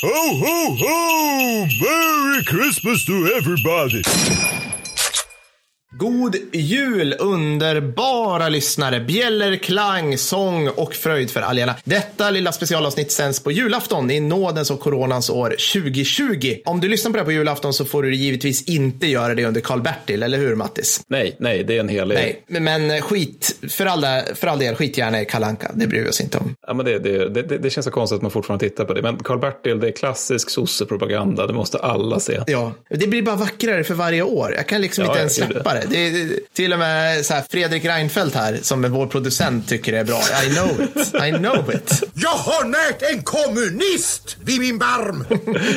Ho, ho, ho! Merry Christmas to everybody! God jul underbara lyssnare! Bjällerklang, sång och fröjd för algerna. Detta lilla specialavsnitt sänds på julafton i nådens och coronans år 2020. Om du lyssnar på det på julafton så får du givetvis inte göra det under Karl-Bertil, eller hur Mattis? Nej, nej, det är en helig. Nej, men skit, för all, för all del, skit gärna i Kalanka. det bryr vi oss inte om. Ja, men det, det, det, det känns så konstigt att man fortfarande tittar på det. Men Karl-Bertil, det är klassisk sossepropaganda, det måste alla se. Ja, det blir bara vackrare för varje år. Jag kan liksom Ja, inte ens släppa det. Det, är, till och med så här, Fredrik Reinfeldt här, som är vår producent, tycker det är bra. I know it. I know it. Jag har närt en kommunist vid min barm!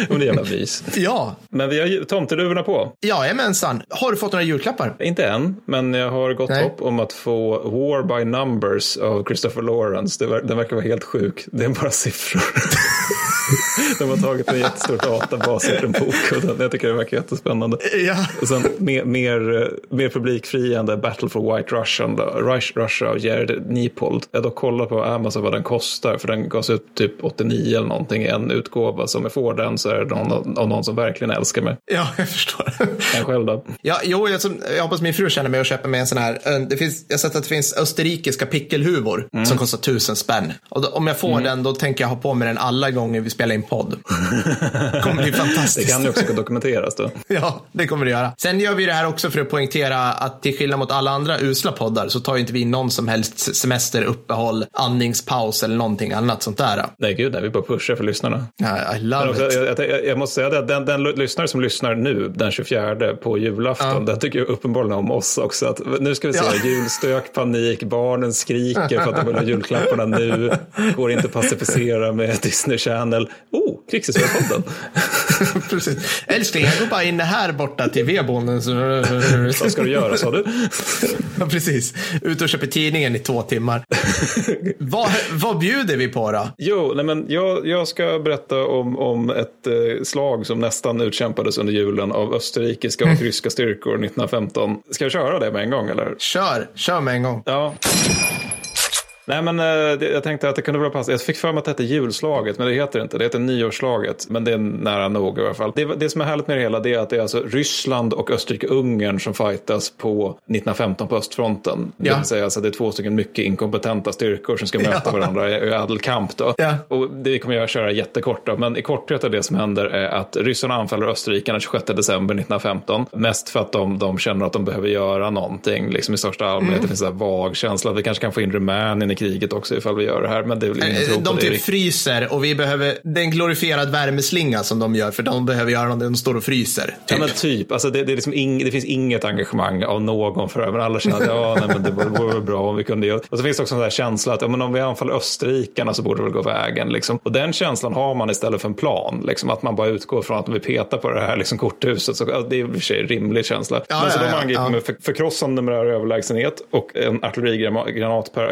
Men det är jävla vis. Ja, Men vi har ju tomteduvorna på. jajamensan. Har du fått några julklappar? Inte än, men jag har gott Nej. hopp om att få War by Numbers av Christopher Lawrence. Det ver- Den verkar vara helt sjuk. Det är bara siffror. De har tagit en jättestor databas ur en bok och den, jag tycker det verkar jättespännande. Ja. Och sen mer, mer, mer publikfriande Battle for White Russian, då, Russia av Jared Niepold. Jag dock kollat på Amazon vad den kostar, för den gavs ut typ 89 eller någonting i en utgåva. Så om jag får den så är det någon, av någon som verkligen älskar mig. Ja, jag förstår. En själv då? Ja, jo, jag, jag hoppas min fru känner mig och köper mig en sån här. eh, Det finns, jag har sett att det finns österrikiska pickelhuvor Mm. som kostar tusen spänn. Och då, om jag får den, då tänker jag ha på mig den alla gånger vi spelar in podd. Det kommer bli Det fantastiskt. kan ju också dokumenteras då. Ja, det kommer det göra. Sen gör vi det här också för att poängtera att till skillnad mot alla andra usla poddar så tar ju inte vi någon som helst semester, uppehåll, andningspaus eller någonting annat sånt där. Nej, gud, nej, vi bara pushar för lyssnarna. I love också, it. jag, jag, jag måste säga det, den, den lyssnare som lyssnar nu, den 24 på julafton, den tycker jag uppenbarligen om oss också. Att, nu ska vi se, Ja. julstök, panik, barnen skriker för att de vill ha julklapparna nu, går inte att pacificera med Disney Channel. Oh, krigshistoriepodden. Precis. Älskling, jag går bara in här borta till vedbonden. Vad ska du göra, sa du? Ja, precis. Ut och köper tidningen i två timmar. vad, vad bjuder vi på då? Jo, nej men jag, jag ska berätta om, om ett eh, slag som nästan utkämpades under julen av österrikiska och ryska styrkor 1915. Ska jag köra det med en gång eller? Kör, kör med en gång. Ja. Nej men eh, det, jag tänkte att det kunde vara passande. Jag fick för mig att det hette julslaget, men det heter inte. Det heter nyårsslaget, men det är nära nog i alla fall. Det, det som är härligt med det hela det är att det är alltså Ryssland och Österrike-Ungern som fightas på 1915 på östfronten. Det Ja. vill säga alltså det är två stycken mycket inkompetenta styrkor som ska möta Ja. varandra i, ädel kamp. Då. Ja. Och det kommer jag köra jättekort då, men i korthet är det som händer är att ryssarna anfaller Österrike den 26 december 1915. Mest för att de, de känner att de behöver göra någonting liksom i största allmänhet. Mm. Det finns en vag känsla att vi kanske kan få in Rumänien i kriget också ifall vi gör det här. Men det är väl ingen Eh, tro De typ fryser och vi behöver, det är en glorifierad värmeslinga som de gör för de behöver göra någonting, de står och fryser. Ja Typ. men typ, alltså det, det, är liksom ing, det finns inget engagemang av någon för det, men alla känner att ja, nej, men det vore, vore bra om vi kunde göra. Och så finns det också en sån känsla att ja, men om vi anfaller österrikarna så borde det väl gå vägen. Liksom. Och den känslan har man istället för en plan, liksom, att man bara utgår från att om vi petar på det här liksom, korthuset så ja, det är i och för sig en rimlig känsla. Ja, men så ja, de ja, angriper ja. med för, förkrossande numerär överlägsenhet och en artillerigranat per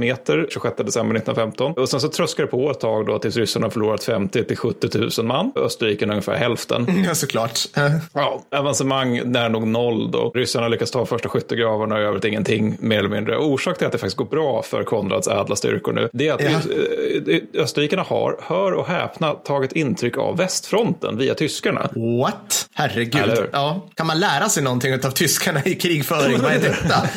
kvadratmeter 26 december 1915. Och sen så tröskar det på ett tag då tills ryssarna har förlorat 50 till 70 000 man. Österrike ungefär hälften. Ja, såklart. Eh, Ja, avancemang nära nog noll då. Ryssarna lyckas ta första skyttegravarna och i övrigt ingenting mer eller mindre. Orsak till att det faktiskt går bra för Konrads ädla styrkor nu, det är att Ja. eh, österrikarna har, hör och häpna, tagit intryck av västfronten via tyskarna. What? Herregud. Ja. Kan man lära sig någonting av tyskarna i krigföring? Vad är detta?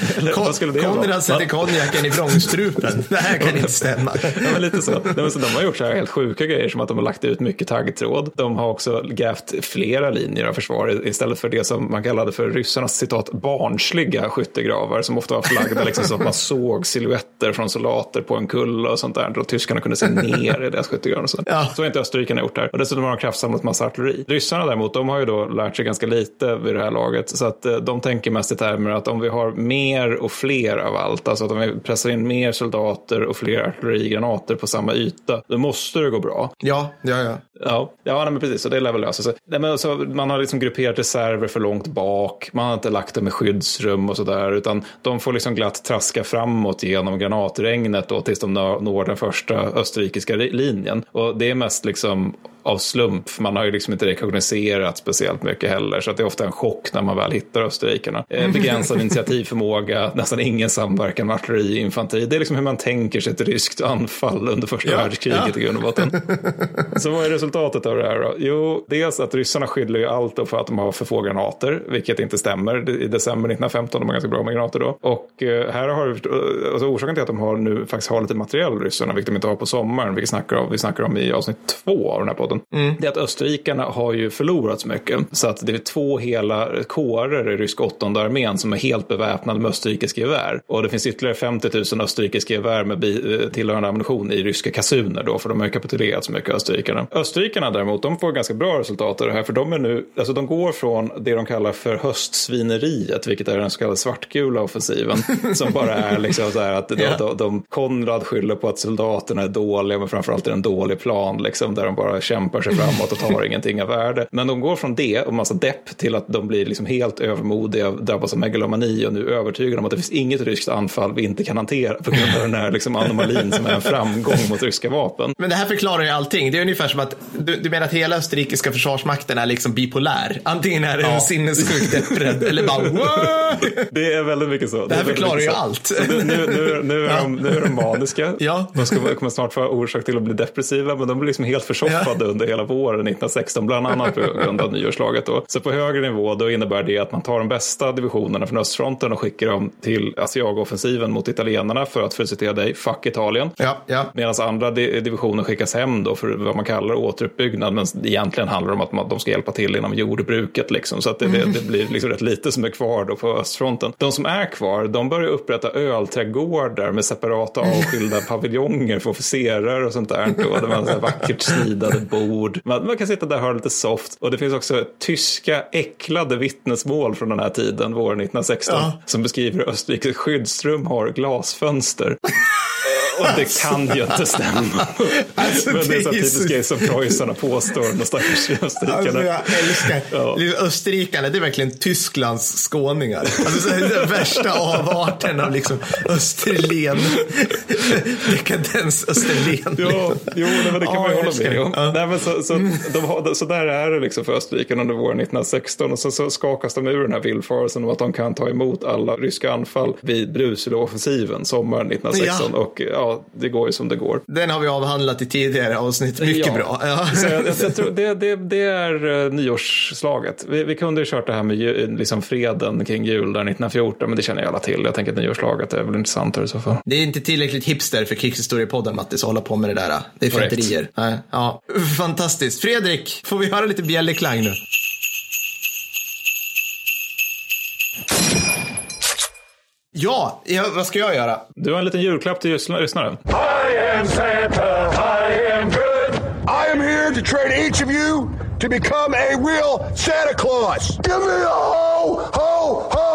Konrad sätter konjaken i vrångstrupen. Det här kan inte stämma. Ja, men lite så. Men så de har gjort så här helt sjuka grejer som att de har lagt ut mycket taggtråd. De har också grävt flera linjer av försvar istället för det som man kallade för ryssarnas citat barnsliga skyttegravar som ofta var förlagda liksom, så att man såg silhuetter från soldater på en kulle och sånt där. Och tyskarna kunde se ner i deras skyttegravar. Så. Ja. så har inte österrikarna gjort här. Och dessutom har de kraftsamlat massa artilleri. Ryssarna däremot, de har ju då lärt sig ganska lite vid det här laget. Så att eh, de tänker mest i termer att om vi har mer och fler av allt, alltså att om vi pressar in mer soldater och fler artillerigranater på samma yta, då måste det gå bra. Ja, ja, ja. Ja, ja nej, men precis. Så det lär väl lösa sig. Nej, men så man har liksom grupperat reserver för långt bak. Man har inte lagt dem i skyddsrum och sådär. Utan de får liksom glatt traska framåt genom granatregnet då, tills de når den första österrikiska ri- linjen. Och det är mest liksom av slump. Man har ju liksom inte rekognoserat speciellt mycket heller. Så att det är ofta en chock när man väl hittar österrikarna. Eh, begränsad initiativförmåga, nästan ingen samverkan med artilleri infanteri. Det är liksom hur man tänker sig ett ryskt anfall under första Ja, världskriget ja. i grund och botten. Så vad är resultatet? Resultatet av det här då? Jo, dels att ryssarna skyller ju allt för att de har för få granater, vilket inte stämmer. I december 1915 de har ganska bra med granater då. Och eh, här har alltså orsaken till att de har nu faktiskt har lite materiell ryssarna, vilket de inte har på sommaren, vilket snackar om, vi snackar om i avsnitt två av den här podden. Mm. Det är att österrikarna har ju förlorat så mycket. Så att det är två hela kårer i ryska åttonde armén som är helt beväpnade med österrikiska gevär. Och det finns ytterligare 50 000 österrikiska gevär med eh, tillhörande ammunition i ryska kasuner då, för de har ju kapitulerat så mycket österrikarna. Österrikarna däremot, de får ganska bra resultat av det här, för de är nu, alltså de går från det de kallar för höstsvineriet, vilket är den så kallade svartgula offensiven, som bara är liksom så här att de, de, de, Konrad skyller på att soldaterna är dåliga, men framförallt är det en dålig plan, liksom, där de bara kämpar sig framåt och tar ingenting av värde. Men de går från det och massa depp till att de blir liksom helt övermodiga, drabbas av megalomani och nu övertygade om att det finns inget ryskt anfall vi inte kan hantera på grund av den här liksom anomalin som är en framgång mot ryska vapen. Men det här förklarar ju allting. Det är ungefär som att du, du menar att hela österrikiska försvarsmakten är liksom bipolär. Antingen är det ja. en sinnessjuk depprädd eller bara Wah! Det är väldigt mycket så. Det, det här förklarar ju allt. Nu, nu, nu, nu, är de, nu är de maniska. Ja. De ska, kommer snart få orsak till att bli depressiva, men de blir liksom helt försoffade ja. under hela våren 1916, bland annat på grund av nyårslaget. Då. Så på högre nivå då innebär det att man tar de bästa divisionerna från östfronten och skickar dem till Asiago-offensiven mot italienarna för att, för att citera dig, fuck Italien. Ja, ja. Medan andra divisioner skickas hem då för vad man kallar återuppbyggnad, men egentligen handlar det om att de ska hjälpa till inom jordbruket. Liksom. Så att det, det, det blir liksom rätt lite som är kvar då på östfronten. De som är kvar, de börjar upprätta ölträdgårdar med separata avskilda paviljonger för officerare och sånt där. Då, där man har vackert snidade bord. Man, man, kan sitta där och ha lite soft. Och det finns också tyska äcklade vittnesmål från den här tiden, våren 1916, ja. som beskriver hur Österrikes skyddsrum har glasfönster. Och det kan ju inte stämma. Alltså, Men det är så typisk grej som preussarna påstår, de stackars österrikarna. Alltså, jag älskar ja. Österrikarna, det är verkligen Tysklands skåningar. Alltså, så den värsta avarten av liksom Österlen. Dekadens Österlen. Ja, jo, men det kan man ju hålla med om. Ja. Nej, men så, så, de har, så där är det liksom för österrikarna under våren 1916 och så, så skakas de ur den här villfarelsen om att de kan ta emot alla ryska anfall vid Brusilo-offensiven sommaren 1916. Ja. Och ja, det går ju som det går. Den har vi avhandlat i tidigare avsnitt. Mycket ja. bra. Ja. Så jag, jag, tror det, det, det är uh, nyårsslaget. Vi, vi kunde ju kört det här med liksom freden kring jul där 1914, men det känner ju alla till. Jag tänker att nyårsslaget är väl intressantare i så fall. Det är inte tillräckligt hipster för krigshistoriepodden, Mattis, att hålla på med det där. Det är fjanterier. Ja. Fantastiskt. Fredrik, får vi höra lite bjällerklang nu? Ja, ja, vad ska jag göra? Du har en liten julklapp till lyssnaren. I am Santa, I am good. I am here to train each of you to become a real Santa Claus. Give me a ho, ho, ho! ho, ho, ho.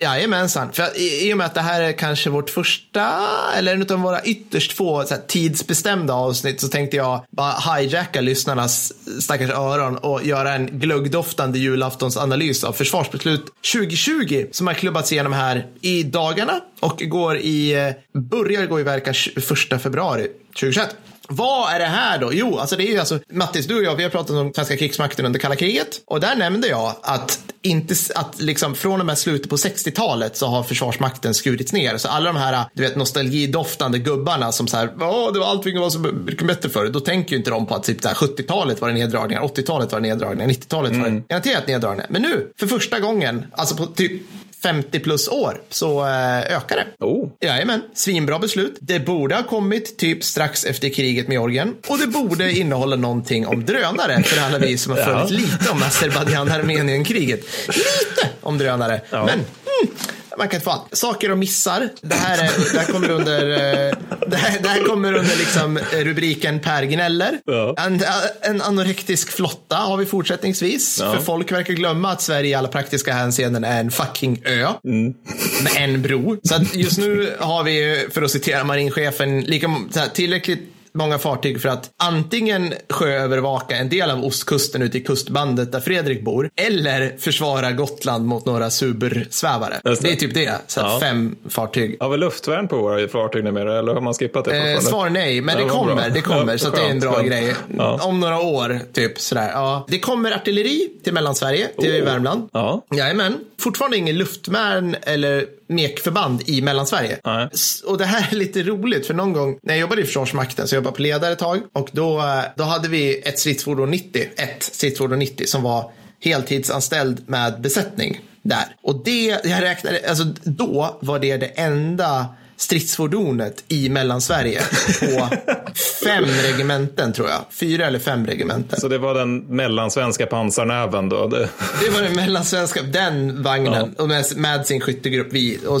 Jajamensan. För i, I och med att det här är kanske vårt första, eller en av våra ytterst få här, tidsbestämda avsnitt, så tänkte jag bara hijacka lyssnarnas stackars öron och göra en glöggdoftande julaftonsanalys av försvarsbeslut 2020 som har klubbats igenom här i dagarna och går i, eh, börjar gå i verkan 1 februari 2021. Vad är det här då? Jo, alltså det är ju alltså, Mattis, du och jag, vi har pratat om svenska krigsmakten under kalla kriget och där nämnde jag att inte, att liksom från och med slutet på 60-talet så har försvarsmakten skurits ner. Så alla de här, du vet, nostalgidoftande gubbarna som så här, ja, det var allting var så mycket bättre förr. Då tänker ju inte de på att typ 70-talet var det neddragningar, 80-talet var det neddragningar, 90-talet mm. var det mm. garanterat neddragningar. Men nu, för första gången, alltså på typ 50 plus år så äh, ökar det. Oh. Jajamän, svinbra beslut. Det borde ha kommit typ strax efter kriget med Georgien och det borde innehålla någonting om drönare för alla vi som har följt ja. lite om Azerbajdzjan-Armenien-kriget. Lite om drönare, ja. men mm, man kan få allt. Saker och missar. Det här, är, det här kommer under, eh, det här, det här kommer under liksom rubriken Per gnäller. Ja. En, en anorektisk flotta har vi fortsättningsvis. Ja. För folk verkar glömma att Sverige i alla praktiska hänseenden är en fucking ö. Mm. Med en bro. Så just nu har vi, för att citera marinchefen, lika, tillräckligt många fartyg för att antingen sjöövervaka en del av ostkusten ute i kustbandet där Fredrik bor eller försvara Gotland mot några supersvävare. Det. det är typ det. Så ja. fem fartyg. Har vi luftvärn på våra fartyg numera eller har man skippat det? Eh, svar nej, men ja, det kommer. Bra. Det kommer, ja, så det är en bra skönt. grej. Om några år, typ sådär. Ja. Det kommer artilleri till Mellansverige, till oh. Värmland. Ja. Jajamän. Fortfarande ingen luftvärn eller mekförband i Mellansverige. Nej. Och det här är lite roligt, för någon gång när jag jobbade i Försvarsmakten, så jag jobba på ledare ett tag, och då, eh, då hade vi ett stridsfordon 90, ett stridsfordon 90 som var heltidsanställd med besättning där. Och det, jag räknade, alltså då var det det enda stridsfordonet i Mellansverige på fem regementen tror jag. Fyra eller fem regementen. Så det var den mellansvenska pansarnäven då? Det... Det var den mellansvenska, den vagnen och med, med sin skyttegrupp. Vi, och,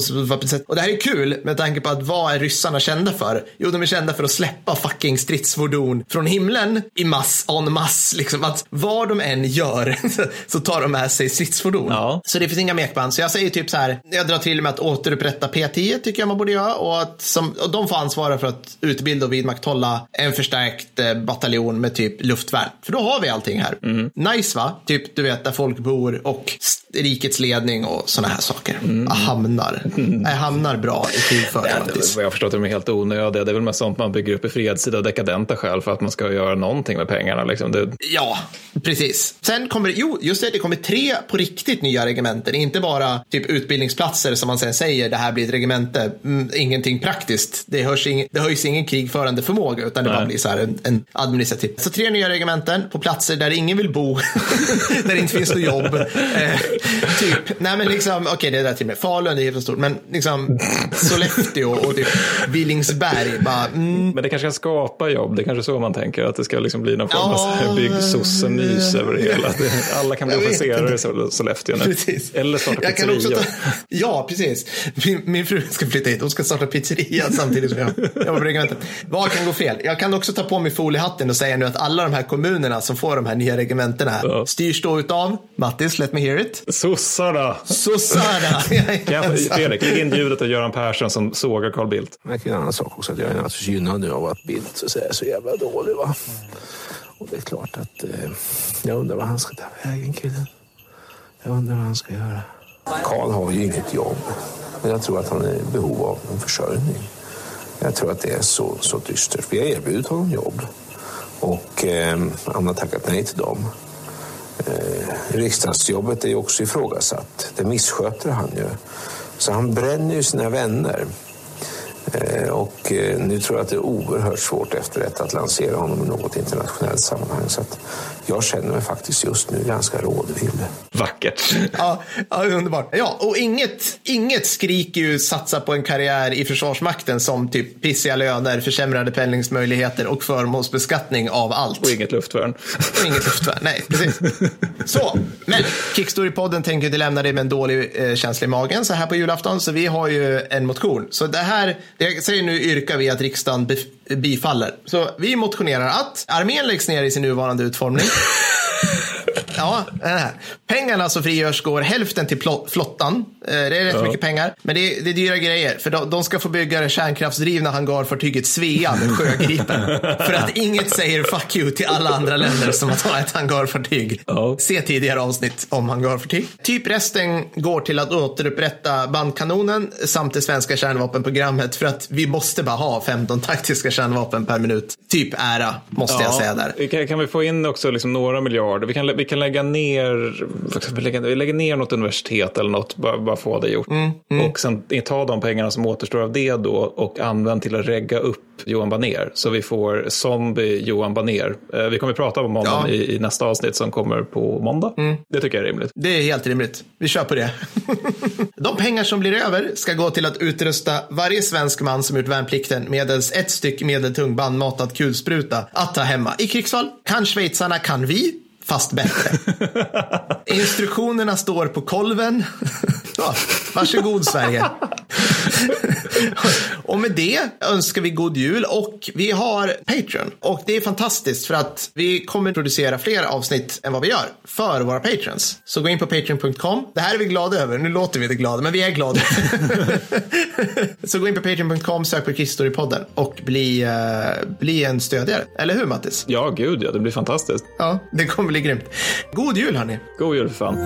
och det här är kul med tanke på att vad är ryssarna kända för? Jo, de är kända för att släppa fucking stridsfordon från himlen i mass, en mass. Liksom att vad de än gör så tar de med sig stridsfordon. Ja. Så det finns inga mekband. Så jag säger typ så här, jag drar till med att återupprätta P10 tycker jag man borde göra. Och, att som, och de får ansvara för att utbilda och vidmakthålla en förstärkt eh, bataljon med typ luftvärn. För då har vi allting här. Nice va? Typ du vet där folk bor och rikets ledning och sådana här saker. Ah, Hamnar. Är hamnar bra i krigföring? Vad jag förstått de är helt onödiga. Det är väl mest sånt man bygger upp i fredstida dekadenta skäl för att man ska göra någonting med pengarna. Liksom. Det, Ja, precis. Sen kommer det, jo, just det, det kommer tre på riktigt nya regementen. Inte bara typ utbildningsplatser som man sen säger, det här blir ett regemente. Mm, ingenting praktiskt. Det, hörs ing, det höjs ingen krigförande förmåga, utan det bara blir så här en, en administrativ. Så tre nya regementen på platser där ingen vill bo, där det inte finns något jobb. Eh, typ, nej men liksom, okej det är där till och med. Falun det är helt stort, men liksom Sollefteå och typ Villingsberg, bara, mm, men det kanske kan skapa jobb. Det är kanske så man tänker. Att det ska liksom bli någon form av Ja. byggsossemys över det hela. Alla kan bli officerare i Sollefteå nu. Precis. Eller starta ta, Ja, precis. Min, min fru ska flytta hit. Hon ska starta pizzeria samtidigt som jag jobbar på regementet. Vad kan gå fel? Jag kan också ta på mig foliehatten och säga nu att alla de här kommunerna som får de här nya regementena Ja. styrs då utav Mattis, let me hear it. Sossarna! Sossarna. Fredrik, lägg in ljudet av Göran Persson som sågar Carl Bildt. Men en annan sak också att jag är naturligtvis gynnad nu av att Bildt så, säga, är så jävla dålig. Va? Och det är klart att eh, jag undrar vad han ska ta vägen killen. Jag undrar vad han ska göra. Karl har ju inget jobb. Men jag tror att han är i behov av en försörjning. Jag tror att det är så, så dystert. Vi har erbjudit honom jobb. Och eh, han har tackat nej till dem. Eh, riksdagsjobbet är ju också ifrågasatt. Det missköter han ju. Så han bränner ju sina vänner. Eh, Och eh, nu tror jag att det är oerhört svårt efter detta att lansera honom i något internationellt sammanhang. Så att jag känner mig faktiskt just nu ganska rådvill. Vackert. Ja, ja, underbart. Ja, och inget, inget skriker ju satsa på en karriär i Försvarsmakten som typ pissiga löner, försämrade pendlingsmöjligheter och förmånsbeskattning av allt. Och inget luftvärn. Och inget luftvärn. Nej, precis. Så, men Kickstory-podden tänker inte lämna dig med en dålig eh, känsla i magen så här på julafton. Så vi har ju en motion. Så det här, jag säger nu yrkar vi att riksdagen bifaller. Så vi motionerar att armén läggs ner i sin nuvarande utformning. Ja. Pengarna som frigörs går hälften till flottan. Eh, Det är rätt mycket pengar. Men det är, det är dyra grejer. För de, de ska få bygga det kärnkraftsdrivna hangarfartyget Svea med Sjögripen. för att inget säger fuck you till alla andra länder som att ha ett hangarfartyg. Ja. Se tidigare avsnitt om hangarfartyg. Typ resten går till att återupprätta bandkanonen samt det svenska kärnvapenprogrammet. För att vi måste bara ha 15 taktiska kärnvapen per minut. Typ ära, måste jag säga där. Kan, kan vi få in också liksom några miljarder? Vi kan, vi kan lägga ner, lägga, vi lägger ner något universitet eller något, bara, bara få det gjort. Och sen ta de pengarna som återstår av det då och använd till att regga upp Johan Baner. Så vi får zombie Johan Baner. Eh, Vi kommer att prata om honom Ja. i, i nästa avsnitt som kommer på måndag. Det tycker jag är rimligt. Det är helt rimligt. Vi kör på det. De pengar som blir över ska gå till att utrusta varje svensk man som gjort värnplikten medelst ett styck medeltung bandmatad kulspruta att ta hemma. I krigsfall kan schweizarna, kan vi, fast bättre. Instruktionerna står på kolven. Ja, varsågod Sverige. och med det önskar vi god jul och vi har Patreon. Och det är fantastiskt för att vi kommer producera fler avsnitt än vad vi gör för våra patrons. Så gå in på patreon.com. Det här är vi glada över. Nu låter vi inte glada, men vi är glada. Så gå in på patreon.com, sök på Kristorypodden och bli, eh, bli en stödjare. Eller hur Mattis? Ja, gud ja, det blir fantastiskt. Ja, det kommer bli grymt. God jul hörni. God jul för fan.